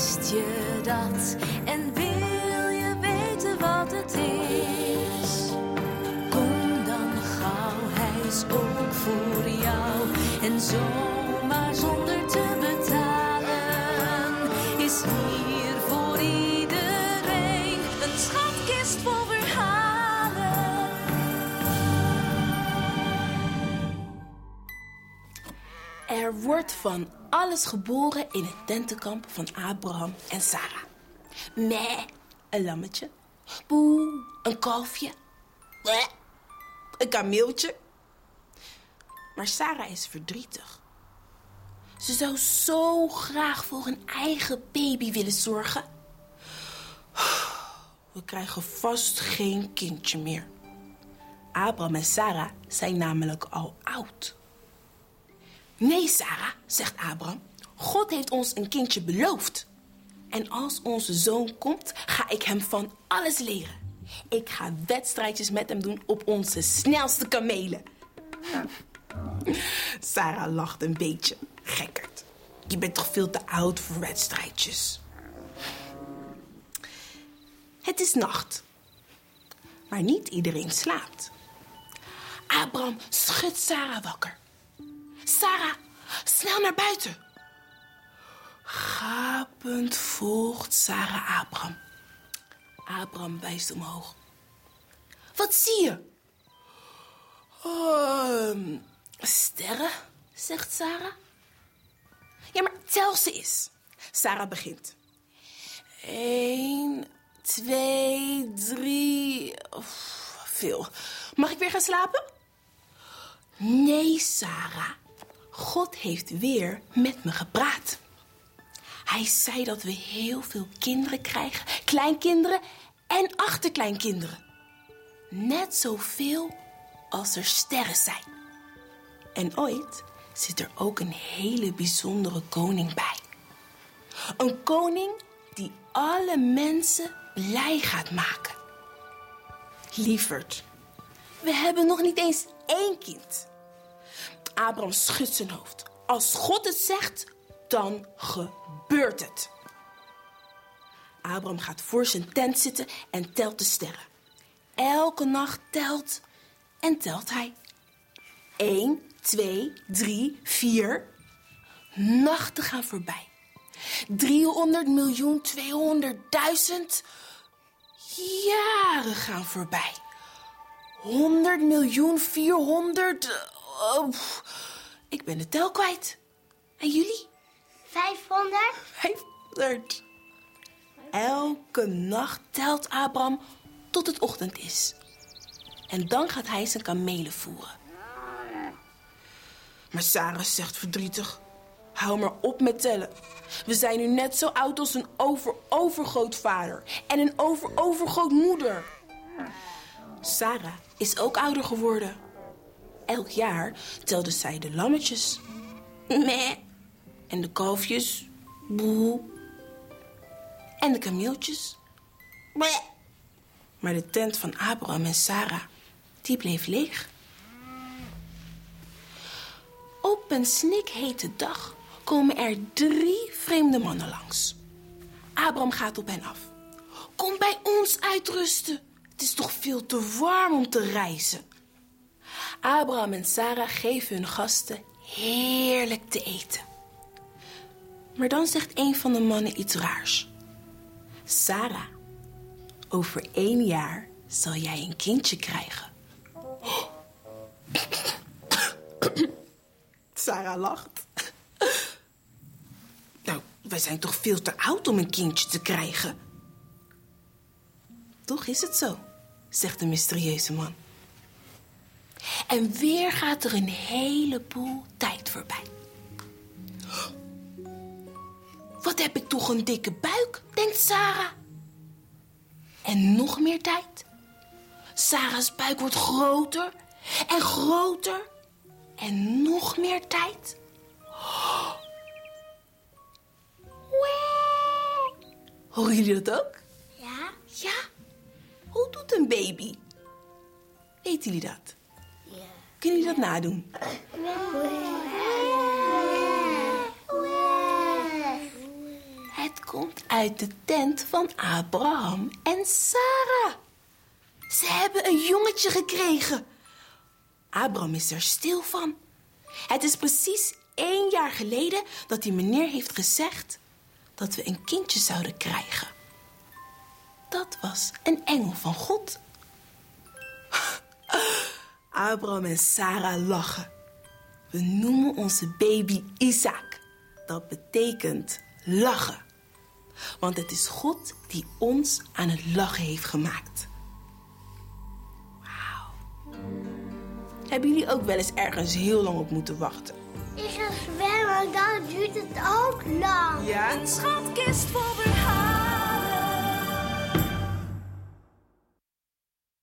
Wist je dat? En wil je weten wat het is? Kom dan gauw, hij is ook voor jou. En zomaar zonder te betalen is hier Er wordt van alles geboren in het tentenkamp van Abraham en Sarah. Meh, een lammetje. Boe, een kalfje. Bleh, een kameeltje. Maar Sarah is verdrietig. Ze zou zo graag voor een eigen baby willen zorgen. We krijgen vast geen kindje meer. Abraham en Sarah zijn namelijk al oud. Nee, Sarah, zegt Abraham. God heeft ons een kindje beloofd. En als onze zoon komt, ga ik hem van alles leren. Ik ga wedstrijdjes met hem doen op onze snelste kamelen. Sarah lacht een beetje. Gekkerd. Je bent toch veel te oud voor wedstrijdjes. Het is nacht. Maar niet iedereen slaapt. Abraham schudt Sarah wakker. Sarah, snel naar buiten. Gapend volgt Sarah Abraham. Abraham wijst omhoog. Wat zie je? Ehm, sterren, zegt Sarah. Ja, maar tel ze eens. Sarah begint. Eén, twee, drie. Veel. Mag ik weer gaan slapen? Nee, Sarah. God heeft weer met me gepraat. Hij zei dat we heel veel kinderen krijgen, kleinkinderen en achterkleinkinderen. Net zoveel als er sterren zijn. En ooit zit er ook een hele bijzondere koning bij. Een koning die alle mensen blij gaat maken. Lieverd, we hebben nog niet eens één kind. Abraham schudt zijn hoofd. Als God het zegt, dan gebeurt het. Abraham gaat voor zijn tent zitten en telt de sterren. Elke nacht telt en telt hij. 1, 2, 3, 4. Nachten gaan voorbij. 300 miljoen 200.000 jaren gaan voorbij. 100 miljoen 400. Oh, ik ben de tel kwijt. En jullie? 500? 500. Elke nacht telt Abraham tot het ochtend is. En dan gaat hij zijn kamelen voeren. Maar Sarah zegt verdrietig: Hou maar op met tellen. We zijn nu net zo oud als een over-overgrootvader en een over-overgrootmoeder. Sarah is ook ouder geworden. Elk jaar telde zij de lammetjes. Meh. En de kalfjes. Boe. En de kameeltjes. Bleh. Maar de tent van Abraham en Sarah, die bleef leeg. Op een snikhete dag komen er drie vreemde mannen langs. Abraham gaat op hen af. Kom bij ons uitrusten. Het is toch veel te warm om te reizen. Abraham en Sarah geven hun gasten heerlijk te eten. Maar dan zegt een van de mannen iets raars. Sarah, over één jaar zal jij een kindje krijgen. Sarah lacht. Nou, wij zijn toch veel te oud om een kindje te krijgen. Toch is het zo, zegt de mysterieuze man. En weer gaat er een heleboel tijd voorbij. Wat heb ik toch een dikke buik, denkt Sarah. En nog meer tijd. Sarah's buik wordt groter en groter. En nog meer tijd. Horen jullie dat ook? Ja? Ja. Hoe doet een baby? Weten jullie dat? Kunnen jullie dat nadoen? Het komt uit de tent van Abraham en Sarah. Ze hebben een jongetje gekregen. Abraham is er stil van. Het is precies één jaar geleden dat die meneer heeft gezegd dat we een kindje zouden krijgen. Dat was een engel van God. Abraham en Sarah lachen. We noemen onze baby Isaac. Dat betekent lachen. Want het is God die ons aan het lachen heeft gemaakt. Wauw. Hebben jullie ook wel eens ergens heel lang op moeten wachten? Ik ga zwemmen, dan duurt het ook lang. Ja? Een schatkist vol verhalen.